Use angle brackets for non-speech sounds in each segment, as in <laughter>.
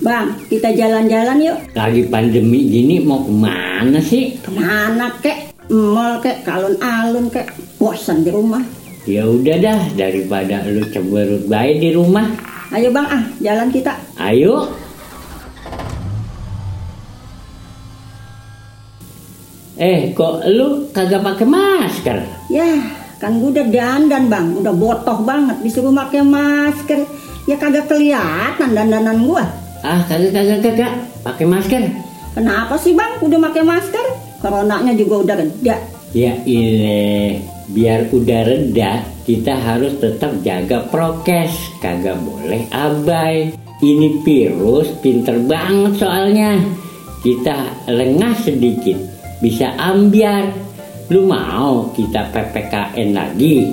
Bang, kita jalan-jalan yuk. Lagi pandemi gini mau ke mana sih? Ke mana kek? Mall kek, alun-alun kek. Bosan di rumah. Ya udah dah daripada lu cemberut baik di rumah. Ayo bang ah, jalan kita. Ayo. Eh, kok lu kagak pakai masker? Ya, kan gue udah dandan bang, udah botoh banget disuruh pakai masker. Ya kagak kelihatan dandanan gua. Ah, kagak kagak kagak pakai masker. Kenapa sih bang? Udah pakai masker? Coronanya juga udah reda. Ya ile, biar udah reda, kita harus tetap jaga prokes. Kagak boleh abai. Ini virus pinter banget soalnya. Kita lengah sedikit, bisa ambiar. Lu mau kita PPKN lagi?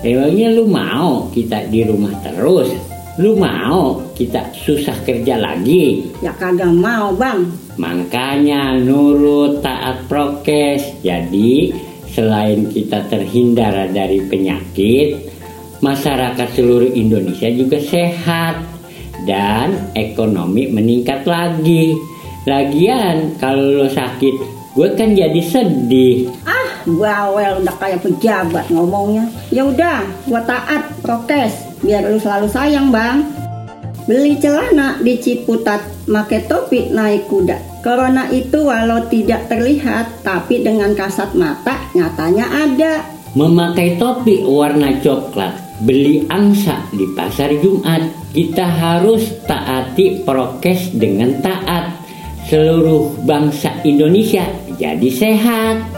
Emangnya lu mau kita di rumah terus? Lu mau kita susah kerja lagi? Ya kagak mau bang. Makanya nurut taat prokes. Jadi selain kita terhindar dari penyakit, masyarakat seluruh Indonesia juga sehat dan ekonomi meningkat lagi. Lagian kalau lo sakit, gue kan jadi sedih. Ah, bawel udah kayak pejabat ngomongnya. Ya udah, gua taat prokes biar lu selalu sayang bang. Beli celana di Ciputat, make topi naik kuda. Corona itu walau tidak terlihat, tapi dengan kasat mata nyatanya ada. Memakai topi warna coklat, beli angsa di pasar Jumat. Kita harus taati prokes dengan taat. Seluruh bangsa Indonesia jadi sehat.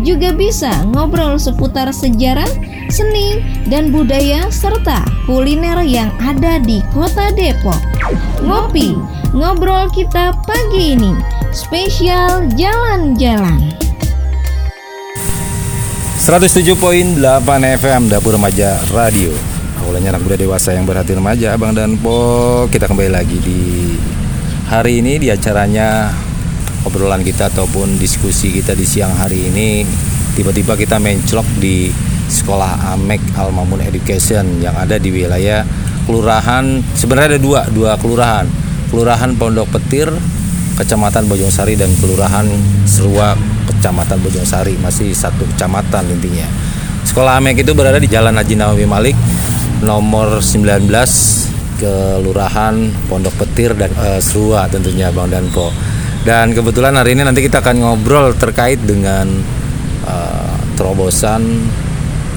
juga bisa ngobrol seputar sejarah, seni, dan budaya serta kuliner yang ada di Kota Depok. Ngopi, ngobrol kita pagi ini, spesial jalan-jalan. 107.8 FM Dapur Remaja Radio. Awalnya anak muda dewasa yang berhati remaja, Abang dan Po. Kita kembali lagi di hari ini di acaranya obrolan kita ataupun diskusi kita di siang hari ini. Tiba-tiba kita menclok di sekolah Amek Almamun Education yang ada di wilayah kelurahan sebenarnya ada dua dua kelurahan. Kelurahan Pondok Petir Kecamatan Bojongsari dan kelurahan Serua Kecamatan Bojongsari. Masih satu kecamatan intinya. Sekolah Amek itu berada di Jalan Haji Nawawi Malik nomor 19 kelurahan Pondok Petir dan uh, Serua tentunya Bang Danpo dan kebetulan hari ini nanti kita akan ngobrol terkait dengan uh, terobosan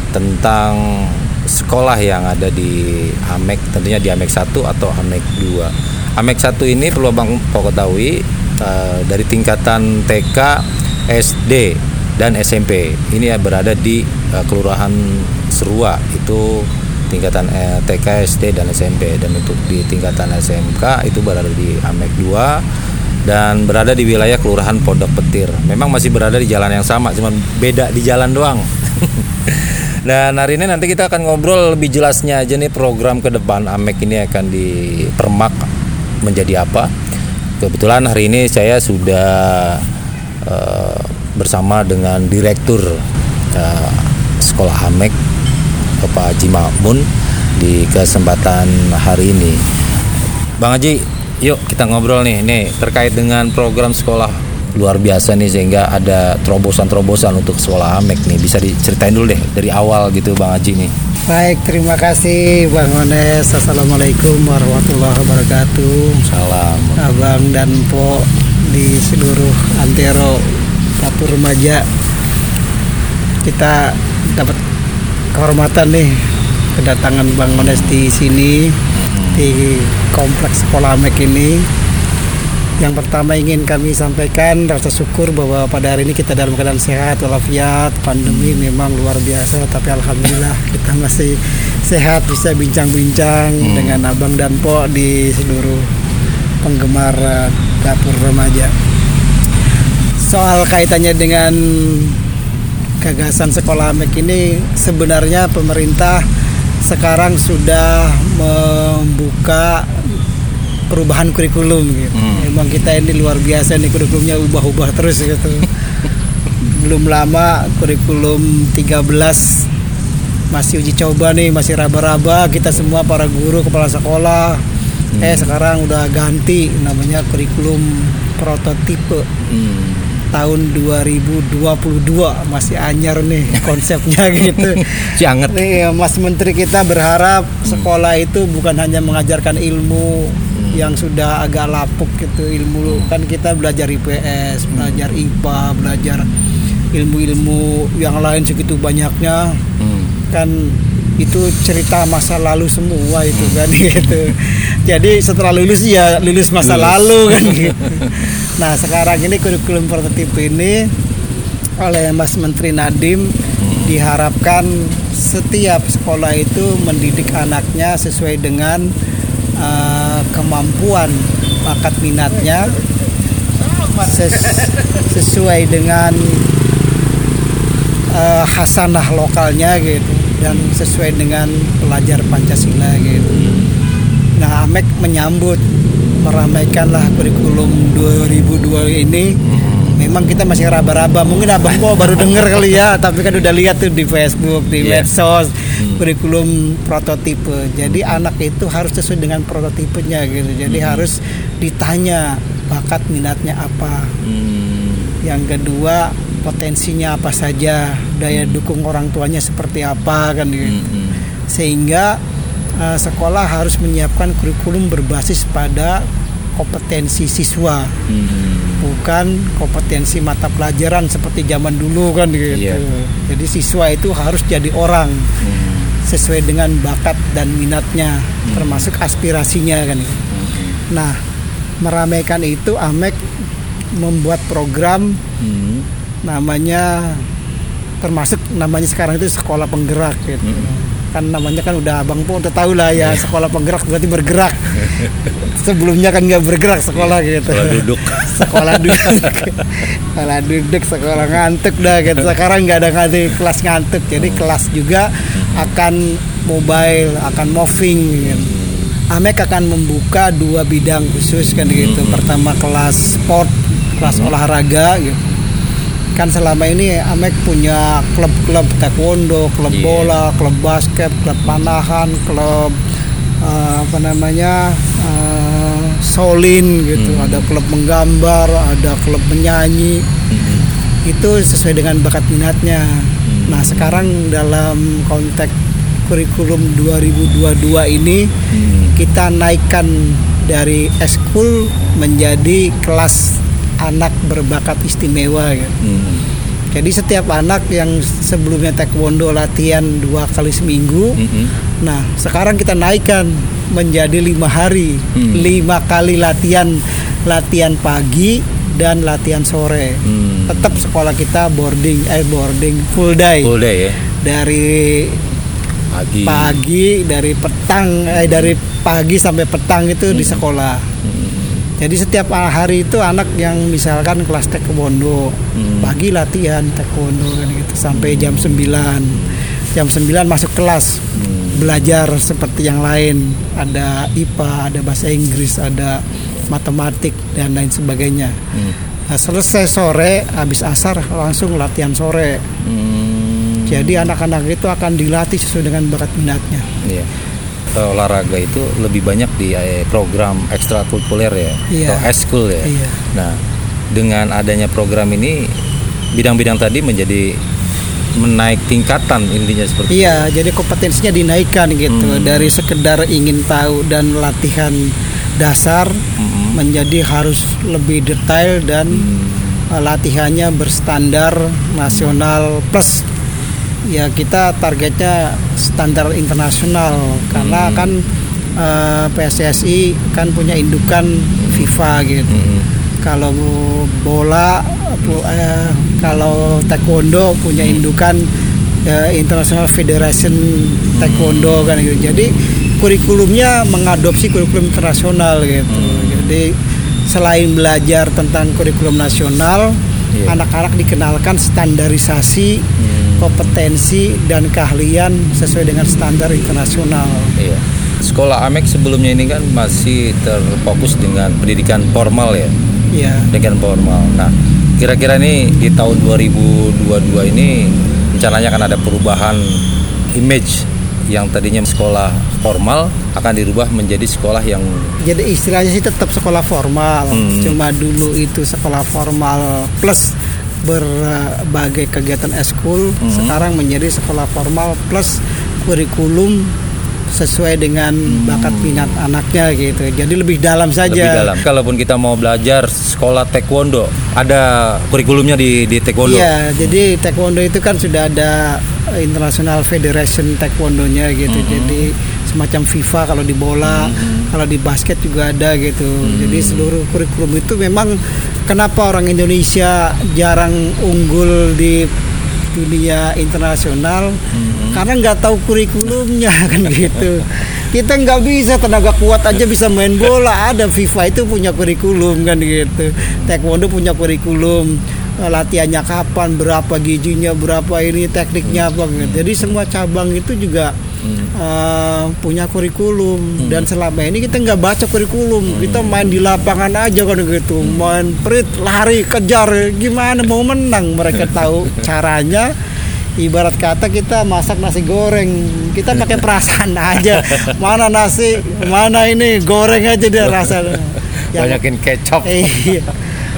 tentang sekolah yang ada di Amek, tentunya di Amek 1 atau Amek 2. Amek 1 ini perlu Bang Pok ketahui uh, dari tingkatan TK, SD dan SMP. Ini ya berada di uh, Kelurahan Serua itu tingkatan TK, SD dan SMP dan untuk di tingkatan SMK itu berada di Amek 2 dan berada di wilayah Kelurahan Pondok Petir. Memang masih berada di jalan yang sama, cuma beda di jalan doang. <laughs> Dan hari ini nanti kita akan ngobrol lebih jelasnya aja nih program ke depan Amek ini akan dipermak menjadi apa. Kebetulan hari ini saya sudah uh, bersama dengan direktur uh, sekolah Amek Bapak Haji Makmun di kesempatan hari ini. Bang Haji, yuk kita ngobrol nih, nih terkait dengan program sekolah luar biasa nih sehingga ada terobosan-terobosan untuk sekolah Amek nih. Bisa diceritain dulu deh dari awal gitu Bang Haji nih. Baik, terima kasih Bang Ones. Assalamualaikum warahmatullahi wabarakatuh. Salam. Abang dan Po di seluruh antero dapur remaja kita dapat kehormatan nih kedatangan Bang Ones di sini di kompleks sekolah Amek ini. Yang pertama ingin kami sampaikan rasa syukur bahwa pada hari ini kita dalam keadaan sehat walafiat. Pandemi memang luar biasa tapi alhamdulillah <laughs> kita masih sehat bisa bincang-bincang dengan Abang dan Po di seluruh penggemar eh, dapur remaja. Soal kaitannya dengan gagasan sekolah Amek ini sebenarnya pemerintah sekarang sudah membuka perubahan kurikulum gitu. Emang kita ini luar biasa nih kurikulumnya ubah-ubah terus gitu. <laughs> Belum lama kurikulum 13 masih uji coba nih, masih raba-raba kita semua para guru, kepala sekolah. Eh sekarang udah ganti namanya kurikulum prototipe Hmm. Tahun 2022 masih anyar nih konsepnya <laughs> gitu. Anget. Nih, Mas Menteri kita berharap sekolah itu bukan hanya mengajarkan ilmu yang sudah agak lapuk gitu. Ilmu kan kita belajar IPS, belajar IPA, belajar ilmu-ilmu yang lain segitu banyaknya. Hmm. kan itu cerita masa lalu semua itu kan <laughs> gitu. Jadi setelah lulus ya lulus masa lalu kan gitu. Nah, sekarang ini kurikulum prototipe ini oleh Mas Menteri Nadiem diharapkan setiap sekolah itu mendidik anaknya sesuai dengan eh, kemampuan bakat minatnya ses- sesuai dengan eh, hasanah lokalnya gitu dan sesuai dengan pelajar Pancasila gitu. Nah, Amek menyambut meramaikanlah kurikulum 2002 ini. Memang kita masih raba-raba, mungkin Abang Po baru denger kali ya, <laughs> tapi kan udah lihat tuh di Facebook, di Iya. medsos, kurikulum prototipe. Jadi anak itu harus sesuai dengan prototipenya gitu. Jadi harus ditanya bakat minatnya apa. Hmm. Yang kedua potensinya apa saja, daya dukung orang tuanya seperti apa kan gitu. Hmm. Sehingga eh, sekolah harus menyiapkan kurikulum berbasis pada kompetensi siswa, Hmm. bukan kompetensi mata pelajaran seperti zaman dulu kan gitu. Iya. Jadi siswa itu harus jadi orang Hmm. sesuai dengan bakat dan minatnya, termasuk aspirasinya kan. gitu. Nah, meramaikan itu Amek membuat program Hmm. namanya termasuk namanya sekarang itu sekolah penggerak gitu. Kan namanya kan udah abang pun udah tahu lah ya sekolah penggerak berarti bergerak. Sebelumnya kan nggak bergerak sekolah gitu. Sekolah duduk. <laughs> sekolah duduk, sekolah duduk, sekolah ngantuk dah gitu. Sekarang nggak ada ngantuk kelas ngantuk, jadi kelas juga akan mobile, akan moving. Gitu. Amek akan membuka dua bidang khusus kan gitu. Pertama kelas sport, kelas olahraga gitu kan selama ini Amek punya klub-klub taekwondo, klub Iya. bola, klub basket, klub panahan, klub eh, apa namanya eh, solin gitu, ada klub menggambar, ada klub menyanyi, itu sesuai dengan bakat minatnya. Nah sekarang dalam konteks kurikulum 2022 ini kita naikkan dari eskul menjadi kelas anak berbakat istimewa gitu. Hmm. Jadi setiap anak yang sebelumnya taekwondo latihan dua kali seminggu, Hmm. nah sekarang kita naikkan menjadi lima hari, Hmm. lima kali latihan, latihan pagi dan latihan sore. Hmm. Tetap sekolah kita boarding, eh boarding full day Full day ya. dari Pagi. pagi, dari petang, eh dari pagi sampai petang itu di sekolah. Hmm. Jadi setiap hari itu anak yang misalkan kelas taekwondo Hmm. pagi latihan taekwondo kan gitu sampai jam 9. Jam 9 masuk kelas Hmm. belajar seperti yang lain. Ada IPA, ada bahasa Inggris, ada matematik dan lain sebagainya. Hmm. Nah, selesai sore habis asar langsung latihan sore. Hmm. Jadi anak-anak itu akan dilatih sesuai dengan bakat minatnya. Iya. Eh, olahraga itu lebih banyak di eh, program ekstrakurikuler ya Iya. atau eskul ya. Iya. Nah, dengan adanya program ini bidang-bidang tadi menjadi menaik tingkatan intinya seperti Iya, jadi kompetensinya dinaikkan gitu Hmm. dari sekedar ingin tahu dan latihan dasar Mm-mm. menjadi harus lebih detail dan Hmm. uh, latihannya berstandar nasional plus ya kita targetnya standar internasional karena Hmm. kan uh, PSSI kan punya indukan FIFA gitu. Mm-mm. Kalau bola eh, kalau taekwondo punya indukan ya, International Federation Taekwondo kan gitu. Jadi kurikulumnya mengadopsi kurikulum internasional gitu. Jadi selain belajar tentang kurikulum nasional, Iya. anak-anak dikenalkan standarisasi kompetensi dan keahlian sesuai dengan standar internasional. Iya. Sekolah Amek sebelumnya ini kan masih terfokus dengan pendidikan formal ya, Ya, pendidikan formal. Nah, kira-kira nih di tahun 2022 ini rencananya akan ada perubahan image yang tadinya sekolah formal akan dirubah menjadi sekolah yang jadi istilahnya sih tetap sekolah formal, Hmm. cuma dulu itu sekolah formal plus berbagai kegiatan eskul, Hmm. sekarang menjadi sekolah formal plus kurikulum sesuai dengan bakat minat anaknya gitu. Jadi lebih dalam saja. lebih dalam. Kalaupun kita mau belajar sekolah taekwondo, ada kurikulumnya di di taekwondo. Iya, jadi taekwondo itu kan sudah ada International Federation Taekwondonya gitu. Jadi semacam FIFA kalau di bola, kalau di basket juga ada gitu. Jadi seluruh kurikulum itu memang kenapa orang Indonesia jarang unggul di dunia internasional? Karena nggak tahu kurikulumnya <laughs> kan gitu. Kita nggak bisa tenaga kuat aja bisa main bola. Ada FIFA itu punya kurikulum kan gitu. Taekwondo punya kurikulum. Latihannya kapan berapa gizinya berapa ini tekniknya apa gitu. jadi semua cabang itu juga eh, punya kurikulum. Dan selama ini kita nggak baca kurikulum. Kita main di lapangan aja kan gitu. Main prit lari kejar. Gimana mau menang? Mereka <laughs> tahu caranya. Ibarat kata kita masak nasi goreng. Kita pakai perasaan <laughs> aja. Mana nasi mana ini? Goreng aja dia rasa Yang- Banyakin kecap. Iya.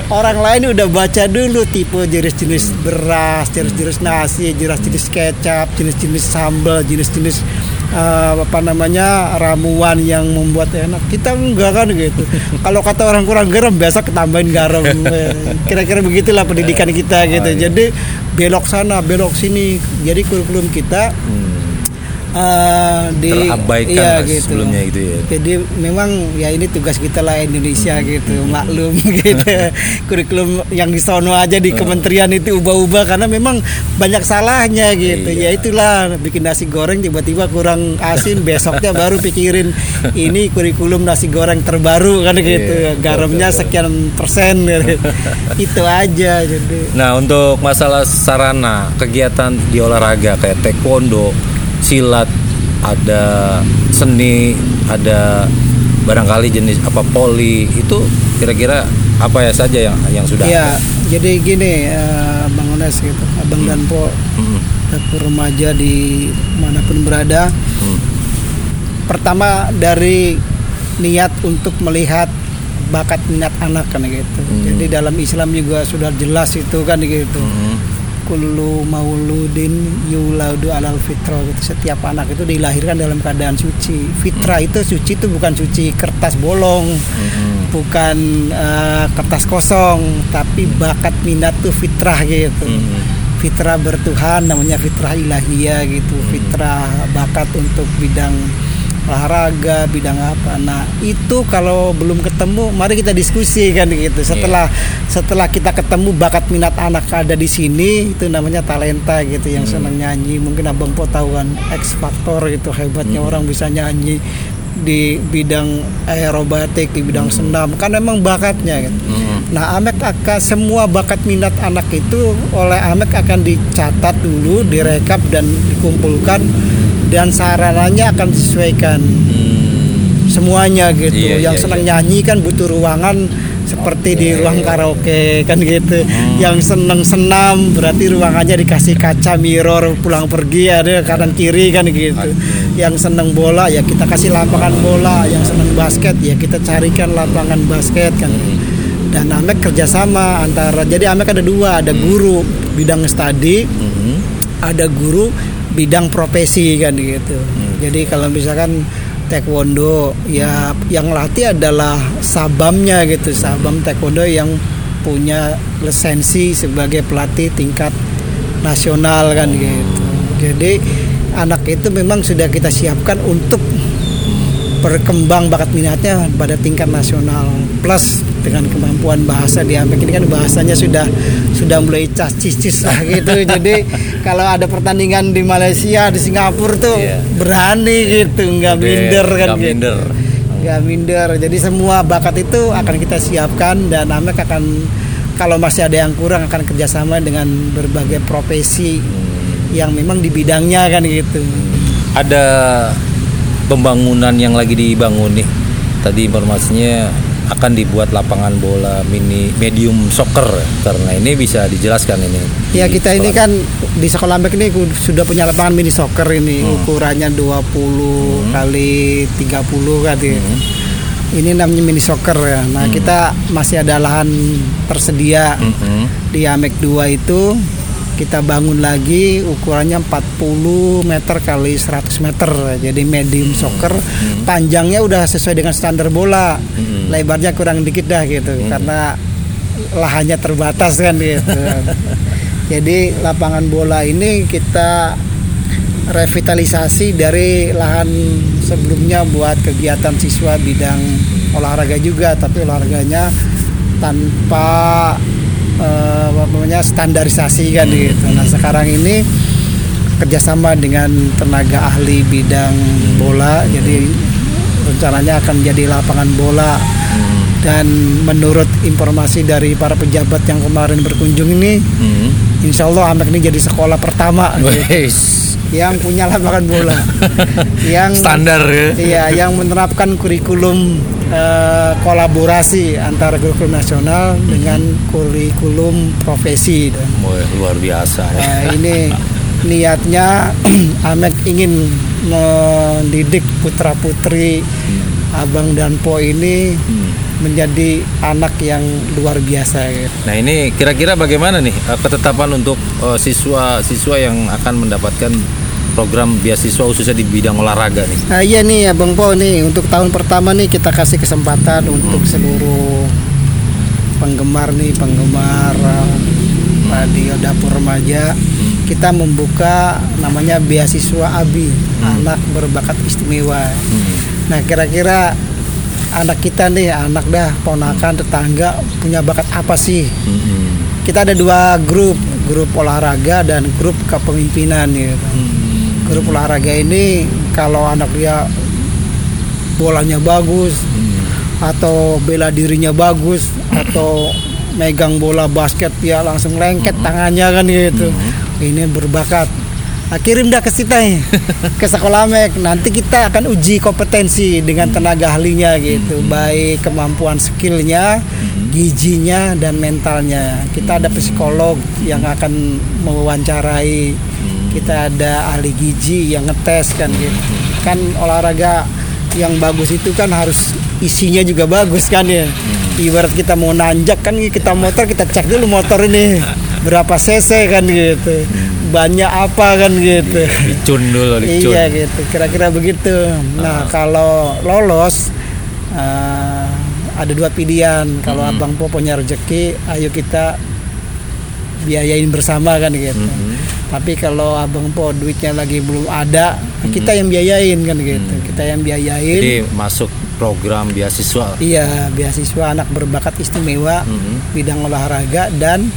Orang lain udah baca dulu tipe jenis-jenis beras, jenis-jenis nasi, jenis-jenis kecap, jenis-jenis sambal, jenis-jenis eh, apa namanya ramuan yang membuat enak. Kita enggak kan gitu. Kalau kata orang kurang garam, biasa ketambahin garam. Eh, <laughs> Kira-kira begitulah pendidikan kita gitu. Jadi belok sana, belok sini. Jadi kurikulum kita eh, di Terabaikan iya, lah sebelumnya gitu ya. jadi memang ya ini tugas kita lah Indonesia Hmm. gitu maklum <laughs> gitu kurikulum yang di sono aja Hmm. di kementerian itu ubah-ubah karena memang banyak salahnya gitu Iya. ya itulah bikin nasi goreng tiba-tiba kurang asin besoknya baru pikirin ini kurikulum nasi goreng terbaru kan gitu Iya, garamnya betul. sekian persen gitu. itu aja jadi Nah, untuk masalah sarana kegiatan di olahraga kayak taekwondo, silat, ada seni, ada barangkali jenis apa poli itu kira-kira apa ya saja yang yang sudah ya ada? jadi gini eh, Bang Ones gitu Abang dan Po Hmm, dapur remaja di mana pun berada hmm, pertama dari niat untuk melihat bakat minat anak kan gitu. Hmm. Jadi dalam Islam juga sudah jelas itu kan gitu. hmm, Kullu mauludin yuladu alal fitrah gitu. Setiap anak itu dilahirkan dalam keadaan suci. Fitrah itu suci itu bukan suci kertas bolong, hmm, bukan eh, kertas kosong, tapi bakat minat tuh fitrah gitu hmm. fitrah bertuhan namanya fitrah ilahiyah gitu fitrah bakat untuk bidang olahraga bidang apa. Nah itu kalau belum ketemu mari kita diskusi kan gitu. Setelah setelah kita ketemu bakat minat anak ada di sini itu namanya talenta gitu yang senang nyanyi. Mungkin abang po tahu kan X Factor itu hebatnya orang bisa nyanyi di bidang aerobatik di bidang senam. Kan memang bakatnya gitu. Nah, Amek akan semua bakat minat anak itu oleh Amek akan dicatat dulu, direkap dan dikumpulkan dan sarananya akan disesuaikan semuanya gitu. Iya, Yang iya, senang iya. nyanyi kan butuh ruangan seperti di ruang karaoke kan gitu. Hmm. Yang senang senam berarti ruangannya dikasih kaca mirror pulang pergi ada kanan kiri kan gitu. Yang senang bola ya kita kasih lapangan bola, yang senang basket ya kita carikan lapangan basket kan. Dan Amek kerjasama antara jadi Amek ada dua, ada guru bidang studi, hmm. ada guru bidang profesi kan gitu. Jadi kalau misalkan taekwondo ya yang latih adalah sabamnya gitu, sabam taekwondo yang punya lisensi sebagai pelatih tingkat nasional kan gitu. Jadi anak itu memang sudah kita siapkan untuk berkembang bakat minatnya pada tingkat nasional. Plus dengan kemampuan bahasa di Amek ini kan bahasanya sudah sudah mulai cas-cis lah gitu. <laughs> Jadi kalau ada pertandingan di Malaysia, di Singapura tuh Iya. berani gitu, nggak Udah minder kan nggak gitu. minder. Nggak minder. Jadi semua bakat itu akan kita siapkan dan Amek akan kalau masih ada yang kurang akan kerjasama dengan berbagai profesi yang memang di bidangnya kan gitu. Ada pembangunan yang lagi dibangun nih. Tadi informasinya akan dibuat lapangan bola mini medium soccer karena ini bisa dijelaskan ini. Ya di kita ini kan di sekolah Mek ini sudah punya lapangan mini soccer ini Hmm. ukurannya 20 kali 30 kan ya. Hmm. Ini namanya mini soccer ya. Nah, kita masih ada lahan tersedia Mhm. di Amek 2 itu kita bangun lagi ukurannya 40 meter kali 100 meter. Jadi medium soccer. Panjangnya udah sesuai dengan standar bola. Mhm. lebarnya kurang dikit dah gitu karena lahannya terbatas kan gitu. <laughs> Jadi lapangan bola ini kita revitalisasi dari lahan sebelumnya buat kegiatan siswa bidang olahraga juga. Tapi olahraganya tanpa namanya standarisasi kan gitu. Nah sekarang ini kerjasama dengan tenaga ahli bidang bola jadi rencananya akan jadi lapangan bola dan menurut informasi dari para pejabat yang kemarin berkunjung ini Mhm. Insya Allah Amek ini jadi sekolah pertama gitu, Wes. yang punya lapangan bola, <laughs> yang Standar ya. iya yang menerapkan kurikulum eh, kolaborasi antara kurikulum nasional dengan kurikulum profesi. Dan, luar biasa ya. eh, ini niatnya <clears throat> Amek ingin mendidik putra putri Abang dan Po ini menjadi anak yang luar biasa. gitu. Nah ini kira-kira bagaimana nih eh, ketetapan untuk eh, siswa-siswa yang akan mendapatkan program beasiswa khususnya di bidang olahraga nih? Nah iya nih Abang Po nih untuk tahun pertama nih kita kasih kesempatan untuk seluruh penggemar nih penggemar uh, radio dapur remaja kita membuka namanya beasiswa ABI anak berbakat istimewa. Nah kira-kira anak kita nih anak dah ponakan tetangga punya bakat apa sih? Mhm. Kita ada dua grup grup olahraga dan grup kepemimpinan gitu. Grup olahraga ini kalau anak dia bolanya bagus atau bela dirinya bagus atau megang bola basket ya langsung lengket tangannya kan gitu. Ini berbakat. Nah, kirim dah ke kita ke sekolah Mek. Nanti kita akan uji kompetensi dengan tenaga ahlinya gitu, baik kemampuan skillnya, gizinya dan mentalnya. Kita ada psikolog yang akan mewawancarai, kita ada ahli gizi yang ngetes kan gitu. Kan olahraga yang bagus itu kan harus isinya juga bagus kan ya. Ibarat kita mau nanjak kan kita motor kita cek dulu motor ini berapa cc kan gitu. Banyak apa kan gitu. Dicun dulu, <laughs> dicun. Iya gitu, kira-kira begitu. Nah kalau lolos eh, ada dua pilihan. Kalau abang po punya rezeki, ayo kita biayain bersama kan gitu. Tapi kalau abang po duitnya lagi belum ada, kita yang biayain kan gitu. Kita yang biayain. Jadi masuk program beasiswa. Iya, beasiswa anak berbakat istimewa Mhm. bidang olahraga dan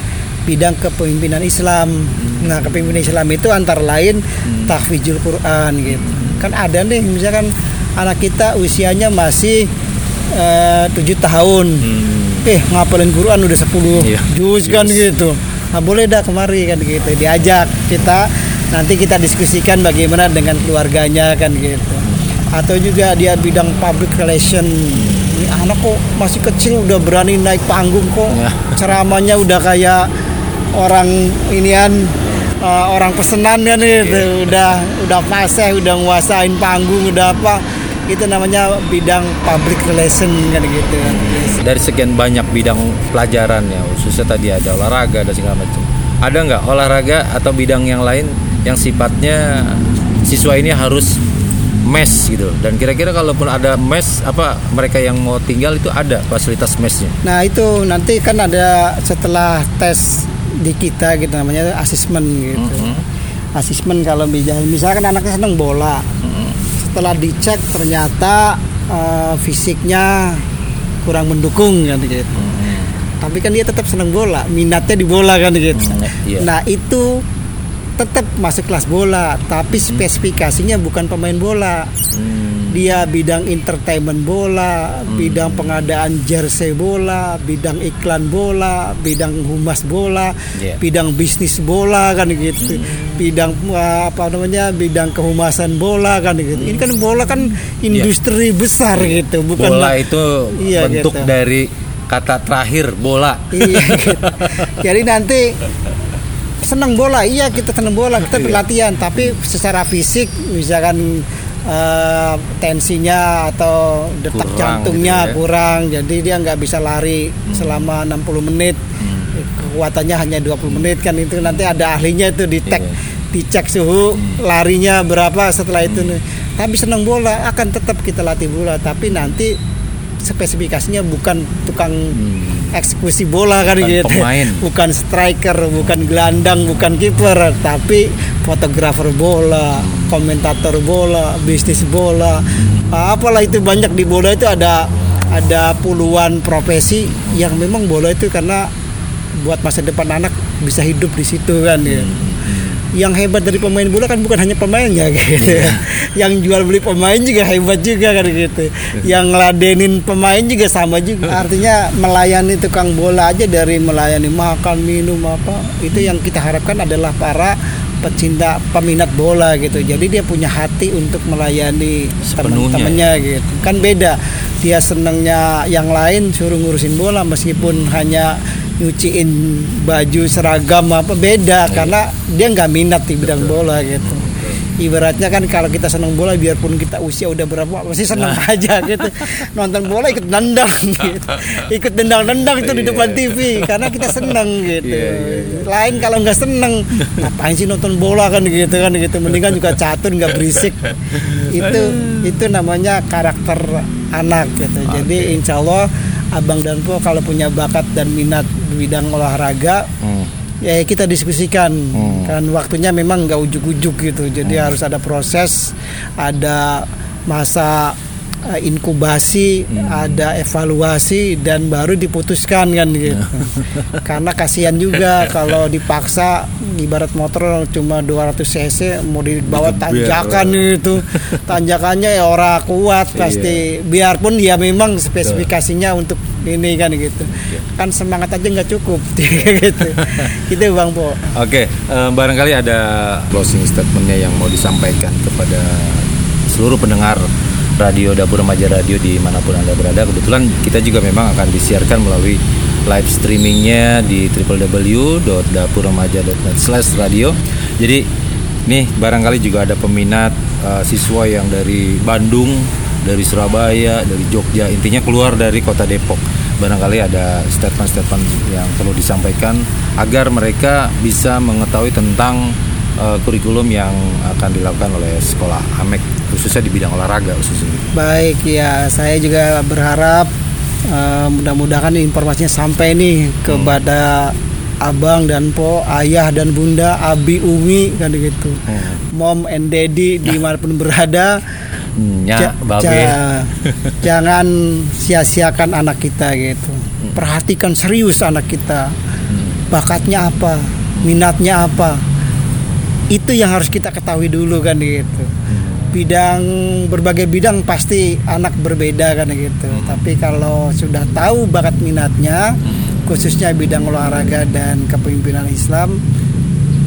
bidang kepemimpinan Islam. Nah, kepemimpinan Islam itu antara lain tahfizul Quran gitu. Kan ada nih misalkan anak kita usianya masih eh, tujuh tahun. Eh, ngapalin Quran udah 10 Iya. juz kan gitu. Nah, boleh dah kemari kan gitu. Diajak kita nanti kita diskusikan bagaimana dengan keluarganya kan gitu. Atau juga dia bidang public relation. Ini anak kok masih kecil udah berani naik panggung kok. Ya. Ceramahnya udah kayak orang inian eh, orang pesenan kan gitu. Udah udah fasih, udah nguasain panggung, udah apa. Itu namanya bidang public relation kan gitu. Dari sekian banyak bidang pelajaran ya, khususnya tadi ada olahraga dan segala macam. Ada nggak olahraga atau bidang yang lain yang sifatnya siswa ini harus mes gitu? Dan kira-kira kalaupun ada mes, apa mereka yang mau tinggal itu ada fasilitas mesnya? Nah itu nanti kan ada setelah tes di kita gitu namanya asesmen gitu. Asesmen kalau bisa misalkan anaknya seneng bola, setelah dicek ternyata eh, fisiknya kurang mendukung kan gitu. Hmm. Tapi kan dia tetap senang bola, minatnya di bola kan gitu. Hmm, iya. Nah itu tetap masuk kelas bola, tapi spesifikasinya bukan pemain bola. Hmm. Dia bidang entertainment bola, bidang pengadaan jersey bola, bidang iklan bola, bidang humas bola, bidang bisnis bola kan gitu, bidang uh, apa namanya bidang kehumasan bola kan gitu. Ini kan bola kan industri besar gitu, bukan Bola itu Iya, bentuk gitu. dari kata terakhir bola. Iya. gitu. <laughs> Jadi nanti senang bola, iya kita senang bola, kita berlatihan, tapi secara fisik misalkan eh, tensinya atau detak Kurang jantungnya gitu ya. kurang, jadi dia nggak bisa lari selama 60 menit, kekuatannya hanya 20 menit kan itu nanti ada ahlinya itu di Iya. dicek suhu larinya berapa setelah itu. Nih. Tapi senang bola akan tetap kita latih bola, tapi nanti spesifikasinya bukan tukang eksekusi bola kan Bukan gitu. pemain. <laughs> Bukan striker, bukan gelandang, bukan kiper, tapi fotografer bola, komentator bola, bisnis bola. Apalah itu banyak di bola itu ada ada puluhan profesi yang memang bola itu karena buat masa depan anak bisa hidup di situ kan ya. Yang hebat dari pemain bola kan bukan hanya pemainnya <laughs> gitu. Yang jual beli pemain juga hebat juga kan gitu. Yang ngeladenin pemain juga sama juga. Artinya melayani tukang bola aja dari melayani makan, minum apa itu yang kita harapkan adalah para pecinta peminat bola gitu. Jadi dia punya hati untuk melayani teman-temannya gitu. Kan beda. Dia senangnya yang lain suruh ngurusin bola meskipun hanya nyuciin baju seragam apa beda karena dia nggak minat di bidang bola gitu. Ibaratnya kan kalau kita senang bola biarpun kita usia udah berapa masih senang aja gitu. Nonton bola ikut nendang <laughs> gitu. Ikut nendang-nendang itu di depan TV karena kita senang gitu. Lain kalau nggak senang ngapain sih nonton bola kan gitu kan gitu. Mendingan juga catur nggak berisik. Itu itu namanya karakter anak gitu. Jadi insya Allah Abang dan Po kalau punya bakat dan minat di bidang olahraga Hmm. ya kita diskusikan Hmm. kan waktunya memang nggak ujuk-ujuk gitu jadi harus ada proses ada masa eh, inkubasi ada evaluasi dan baru diputuskan kan gitu. <laughs> Karena kasihan juga kalau dipaksa ibarat motor cuma 200 cc mau dibawa tanjakan itu. Tanjakannya ya orang kuat pasti. Biarpun dia memang spesifikasinya untuk ini kan gitu. Kan semangat aja nggak cukup. <laughs> Gitu. Itu bang po. Oke, eh, barangkali ada closing statementnya yang mau disampaikan kepada seluruh pendengar radio Dapur Remaja Radio di mana pun anda berada. Kebetulan kita juga memang akan disiarkan melalui live streamingnya di www.dapurremaja.net/radio. Jadi nih barangkali juga ada peminat eh, siswa yang dari Bandung, dari Surabaya, dari Jogja, intinya keluar dari kota Depok barangkali ada statement-statement yang perlu disampaikan agar mereka bisa mengetahui tentang eh, kurikulum yang akan dilakukan oleh sekolah AMEK khususnya di bidang olahraga khususnya. baik ya saya juga berharap eh, mudah-mudahan informasinya sampai nih kepada abang dan po ayah dan bunda abi umi kan gitu mom and daddy <laughs> di mana pun berada Nya, Ja- babe. ja- jangan sia-siakan anak kita gitu. Perhatikan serius anak kita. Bakatnya apa? Minatnya apa? Itu yang harus kita ketahui dulu kan gitu. Bidang berbagai bidang pasti anak berbeda kan gitu. Tapi kalau sudah tahu bakat minatnya, khususnya bidang olahraga dan kepemimpinan Islam,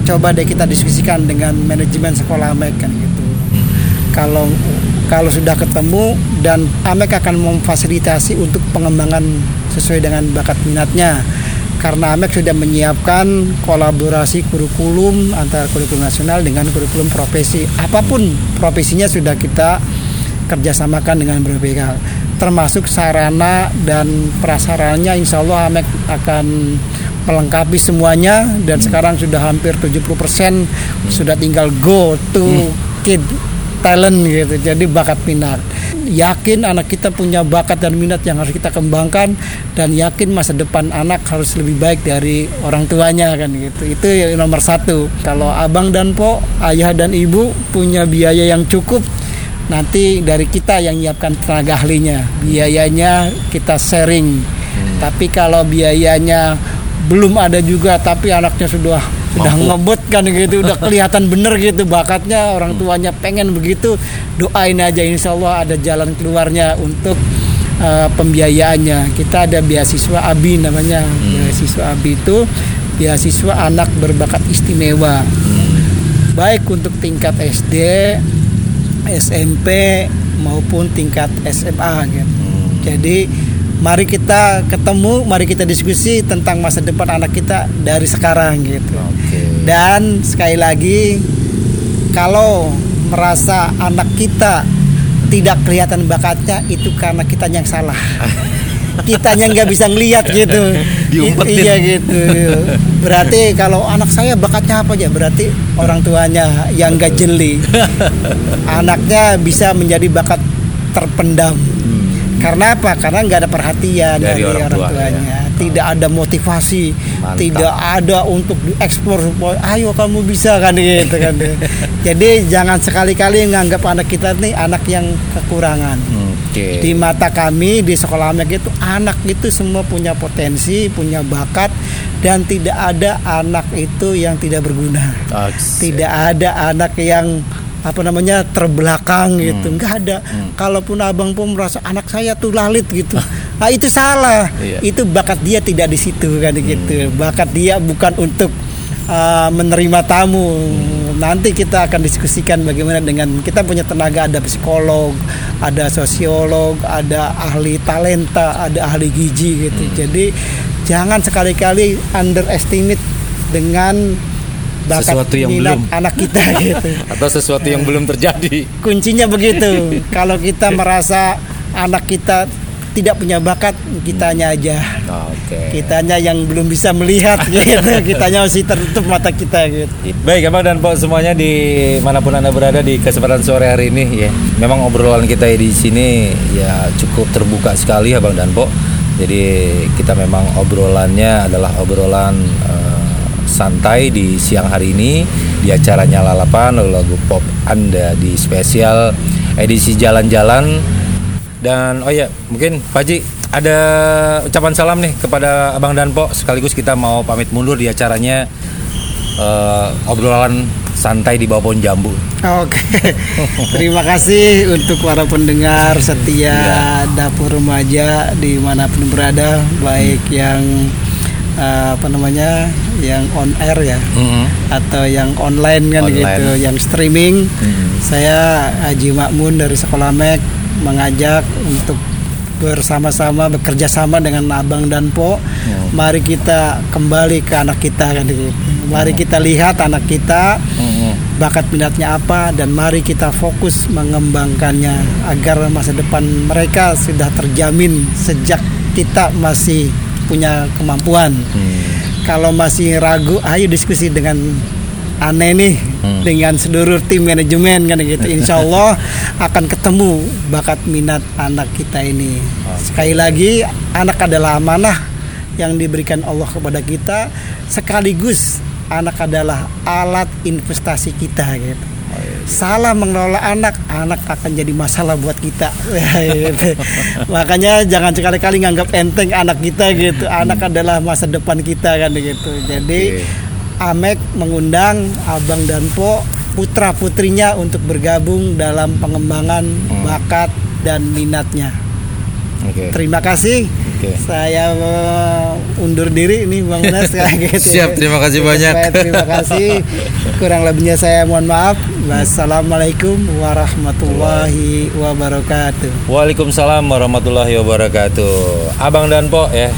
coba deh kita diskusikan dengan manajemen sekolah AMEK kan gitu. Kalau kalau sudah ketemu dan AMEK akan memfasilitasi untuk pengembangan sesuai dengan bakat minatnya karena AMEK sudah menyiapkan kolaborasi kurikulum antara kurikulum nasional dengan kurikulum profesi. Apa pun profesinya sudah kita kerjasamakan dengan hal termasuk sarana dan prasarannya insya Allah AMEK akan melengkapi semuanya dan sekarang sudah hampir 70% sudah tinggal go to kid talent gitu jadi bakat minat. Yakin anak kita punya bakat dan minat yang harus kita kembangkan dan yakin masa depan anak harus lebih baik dari orang tuanya kan gitu. Itu yang nomor satu. Kalau abang dan po ayah dan ibu punya biaya yang cukup nanti dari kita yang nyiapkan tenaga ahlinya. Biayanya kita sharing. Tapi kalau biayanya belum ada juga tapi anaknya sudah sudah Mampu. ngebut kan gitu udah kelihatan bener gitu bakatnya orang tuanya pengen begitu. Doain aja insya Allah ada jalan keluarnya untuk uh, pembiayaannya. Kita ada beasiswa ABI namanya beasiswa ABI itu beasiswa anak berbakat istimewa. Baik untuk tingkat SD SMP maupun tingkat SMA gitu. Jadi mari kita ketemu, mari kita diskusi tentang masa depan anak kita dari sekarang gitu. Oke. Dan sekali lagi kalau merasa anak kita tidak kelihatan bakatnya itu karena kita yang salah. <laughs> Kitanya nggak bisa ngelihat gitu. Diumpetin. Iya gitu. Berarti kalau anak saya bakatnya apa aja? Berarti orang tuanya yang nggak jeli. <laughs> Anaknya bisa menjadi bakat terpendam. Karena apa? Karena nggak ada perhatian. Dari dari, orang orang, tua, tuanya. ya. Tidak ada motivasi, Mantap. tidak ada untuk diekspor supaya ayo kamu bisa kan gitu kan. <laughs> Jadi jangan sekali-kali menganggap anak kita nih anak yang kekurangan. Oke. Di mata kami di sekolah Amek itu anak itu semua punya potensi, punya bakat dan tidak ada anak itu yang tidak berguna. Oke. Tidak ada anak yang apa namanya terbelakang gitu, nggak ada. Kalaupun abang pun merasa anak saya tuh lalit gitu, <laughs> nah itu salah. Iya. Itu bakat dia tidak di situ kan gitu. Bakat dia bukan untuk uh, menerima tamu. Nanti kita akan diskusikan bagaimana dengan kita punya tenaga ada psikolog, ada sosiolog, ada ahli talenta, ada ahli gizi gitu. Jadi jangan sekali-kali underestimate dengan bakat Sesuatu yang minat belum. anak kita <laughs> gitu. Atau sesuatu yang belum terjadi. Kuncinya begitu. <laughs> Kalau kita merasa anak kita tidak punya bakat, kitanya aja. Oke. Kitanya yang belum bisa melihat <laughs> gitu. Kitanya masih tertutup mata kita gitu. Baik Abang dan Pok semuanya di mana pun anda berada di kesempatan sore hari ini ya. Memang obrolan kita di sini ya cukup terbuka sekali Abang dan Pok. Jadi kita memang obrolannya adalah obrolan santai di siang hari ini di acaranya Lalapan lalu lagu pop Anda di spesial edisi jalan-jalan. Dan oh ya mungkin Pak Haji ada ucapan salam nih kepada Abang dan Pok. Sekaligus kita mau pamit mundur di acaranya eh, obrolan santai di bawah pohon jambu. Oke, <laughs> terima kasih untuk para pendengar setia dapur remaja di mana pun berada, baik yang eh, apa namanya, yang on air ya, Mhm. atau yang online kan Online. gitu, yang streaming. Mhm. Saya Haji Makmun dari Sekolah Mek mengajak untuk bersama-sama bekerja sama dengan Abang dan Po. Mari kita kembali ke anak kita kan gitu. Mari kita lihat anak kita Mhm. bakat minatnya apa dan mari kita fokus mengembangkannya agar masa depan mereka sudah terjamin sejak kita masih punya kemampuan. Kalau masih ragu, ayo diskusi dengan aneh nih dengan seluruh tim manajemen kan gitu. <laughs> Insya Allah akan ketemu bakat minat anak kita ini. Sekali lagi, anak adalah amanah yang diberikan Allah kepada kita sekaligus anak adalah alat investasi kita gitu. Salah mengelola anak, anak akan jadi masalah buat kita. <laughs> Makanya jangan sekali-kali nganggap enteng anak kita gitu. Anak adalah masa depan kita kan gitu. Jadi Amek mengundang Abang dan Po putra putrinya untuk bergabung dalam pengembangan bakat dan minatnya. Oke. Terima kasih. Oke. Saya uh, undur diri ini Bang Unas <laughs> kayak gitu. Siap, terima kasih banyak. Terima kasih. Kurang lebihnya saya mohon maaf. Wassalamualaikum warahmatullahi wabarakatuh. Waalaikumsalam warahmatullahi wabarakatuh. Abang dan Po ya.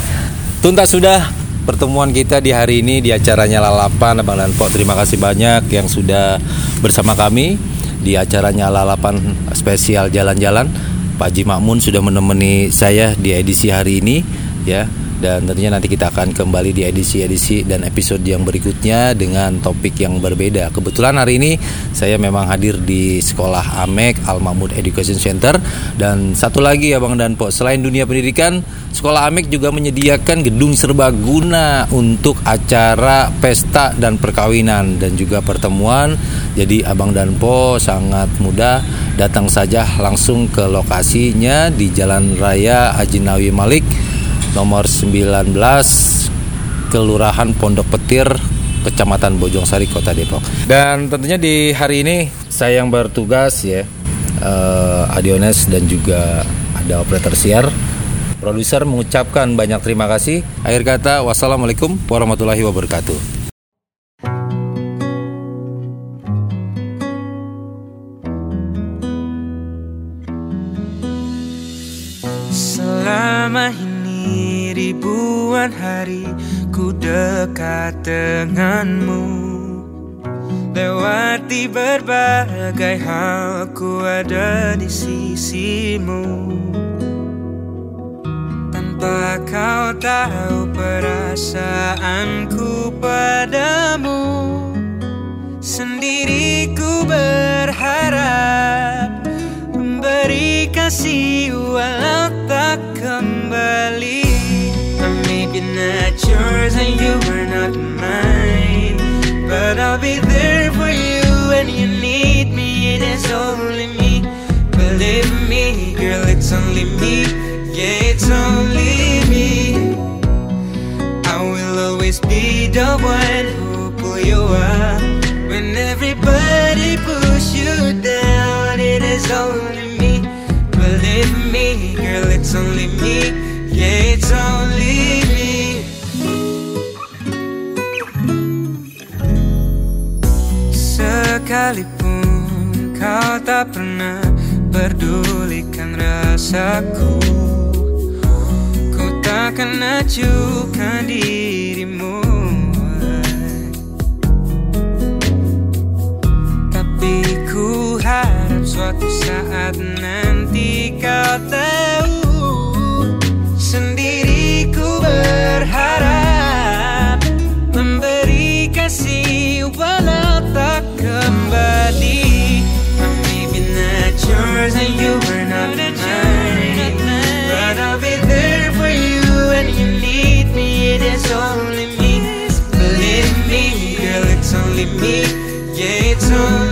<laughs> Tuntas sudah pertemuan kita di hari ini di acaranya Lalapan Abang dan Po. Terima kasih banyak yang sudah bersama kami di acaranya Lalapan spesial jalan-jalan. Pak Haji Makmun sudah menemani saya di edisi hari ini ya. Dan tentunya nanti kita akan kembali di edisi-edisi dan episode yang berikutnya dengan topik yang berbeda. Kebetulan hari ini saya memang hadir di Sekolah Amek Al Mahmud Education Center dan satu lagi ya Bang Danpo, selain dunia pendidikan, Sekolah Amek juga menyediakan gedung serbaguna untuk acara pesta dan perkawinan dan juga pertemuan. Jadi Abang Danpo sangat mudah datang saja langsung ke lokasinya di Jalan Raya Haji Nawi Malik nomor 19 Kelurahan Pondok Petir Kecamatan Bojongsari Kota Depok. Dan tentunya di hari ini saya yang bertugas ya uh, Adiones dan juga ada operator siar. Produser mengucapkan banyak terima kasih. Akhir kata wassalamualaikum warahmatullahi wabarakatuh. Selama ini ribuan hari ku dekat denganmu. Lewati berbagai hal ku ada di sisimu. Tanpa kau tahu perasaanku padamu Sendiri ku berharap Memberi kasih walau tak kembali not yours and you are not mine. But I'll be there for you when you need me. It is only me. Believe me, girl, it's only me. Yeah, it's only me. I will always be the one who pull you up. When everybody push you down It is only me. Believe me, girl, it's only me. Yeah, it's only Sekalipun kau tak pernah pedulikan rasaku. Ku takkan acuhkan dirimu Tapi ku harap suatu saat nanti kau yours and you were not mine. But I'll be there for you when you need me. It is only me, believe me Girl, it's only me, yeah, it's only me.